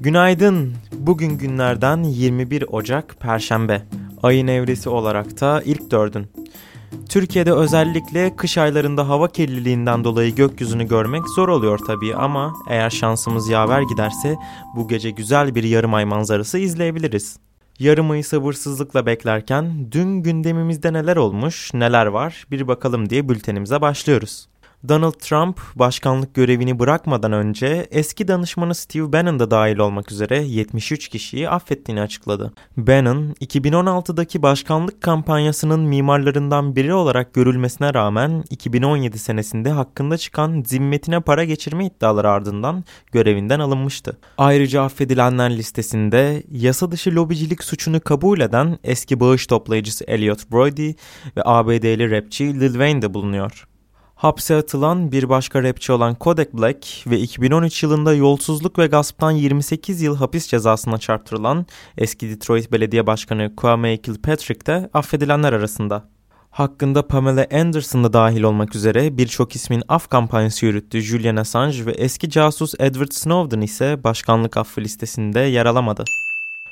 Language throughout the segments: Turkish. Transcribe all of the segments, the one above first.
Günaydın. Bugün günlerden 21 Ocak Perşembe. Ayın evresi olarak da ilk dördün. Türkiye'de özellikle kış aylarında hava kirliliğinden dolayı gökyüzünü görmek zor oluyor tabii ama eğer şansımız yaver giderse bu gece güzel bir yarım ay manzarası izleyebiliriz. Yarım ayı sabırsızlıkla beklerken dün gündemimizde neler olmuş, neler var bir bakalım diye bültenimize başlıyoruz. Donald Trump başkanlık görevini bırakmadan önce eski danışmanı Steve Bannon da dahil olmak üzere 73 kişiyi affettiğini açıkladı. Bannon, 2016'daki başkanlık kampanyasının mimarlarından biri olarak görülmesine rağmen 2017 senesinde hakkında çıkan zimmetine para geçirme iddiaları ardından görevinden alınmıştı. Ayrıca affedilenler listesinde yasa dışı lobicilik suçunu kabul eden eski bağış toplayıcısı Elliot Brody ve ABD'li rapçi Lil Wayne de bulunuyor. Hapse atılan bir başka rapçi olan Kodak Black ve 2013 yılında yolsuzluk ve gasptan 28 yıl hapis cezasına çarptırılan eski Detroit Belediye Başkanı Kwame Kilpatrick de affedilenler arasında. Hakkında Pamela Anderson da dahil olmak üzere birçok ismin af kampanyası yürüttü Julian Assange ve eski casus Edward Snowden ise başkanlık affı listesinde yer alamadı.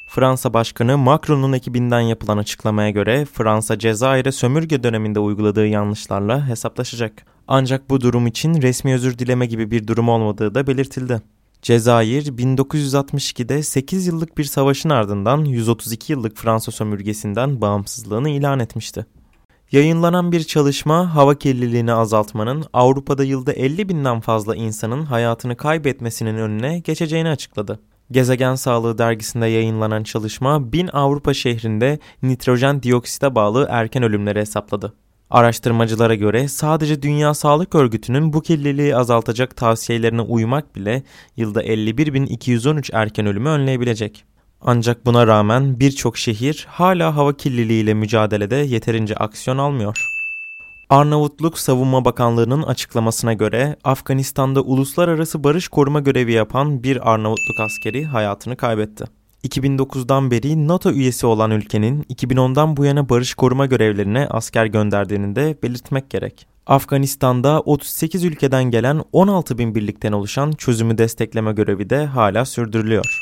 Fransa Başkanı Macron'un ekibinden yapılan açıklamaya göre Fransa Cezayir'e sömürge döneminde uyguladığı yanlışlarla hesaplaşacak. Ancak bu durum için resmi özür dileme gibi bir durum olmadığı da belirtildi. Cezayir 1962'de 8 yıllık bir savaşın ardından 132 yıllık Fransa sömürgesinden bağımsızlığını ilan etmişti. Yayınlanan bir çalışma hava kirliliğini azaltmanın Avrupa'da yılda 50 binden fazla insanın hayatını kaybetmesinin önüne geçeceğini açıkladı. Gezegen Sağlığı dergisinde yayınlanan çalışma 1000 Avrupa şehrinde nitrojen dioksite bağlı erken ölümleri hesapladı. Araştırmacılara göre sadece Dünya Sağlık Örgütü'nün bu kirliliği azaltacak tavsiyelerine uymak bile yılda 51.213 erken ölümü önleyebilecek. Ancak buna rağmen birçok şehir hala hava kirliliğiyle mücadelede yeterince aksiyon almıyor. Arnavutluk Savunma Bakanlığı'nın açıklamasına göre Afganistan'da uluslararası barış koruma görevi yapan bir Arnavutluk askeri hayatını kaybetti. 2009'dan beri NATO üyesi olan ülkenin 2010'dan bu yana barış koruma görevlerine asker gönderdiğini de belirtmek gerek. Afganistan'da 38 ülkeden gelen 16 bin birlikten oluşan çözümü destekleme görevi de hala sürdürülüyor.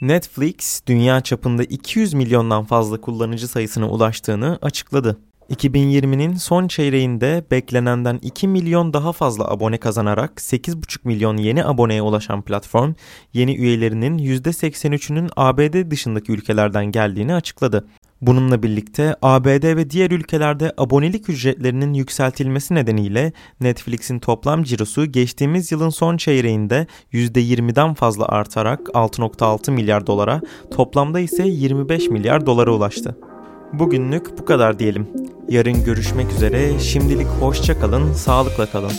Netflix, dünya çapında 200 milyondan fazla kullanıcı sayısına ulaştığını açıkladı. 2020'nin son çeyreğinde beklenenden 2 milyon daha fazla abone kazanarak 8,5 milyon yeni aboneye ulaşan platform, yeni üyelerinin %83'ünün ABD dışındaki ülkelerden geldiğini açıkladı. Bununla birlikte ABD ve diğer ülkelerde abonelik ücretlerinin yükseltilmesi nedeniyle Netflix'in toplam cirosu geçtiğimiz yılın son çeyreğinde %20'den fazla artarak 6.6 milyar dolara, toplamda ise 25 milyar dolara ulaştı. Bugünlük bu kadar diyelim. Yarın görüşmek üzere. Şimdilik hoşça kalın, sağlıkla kalın.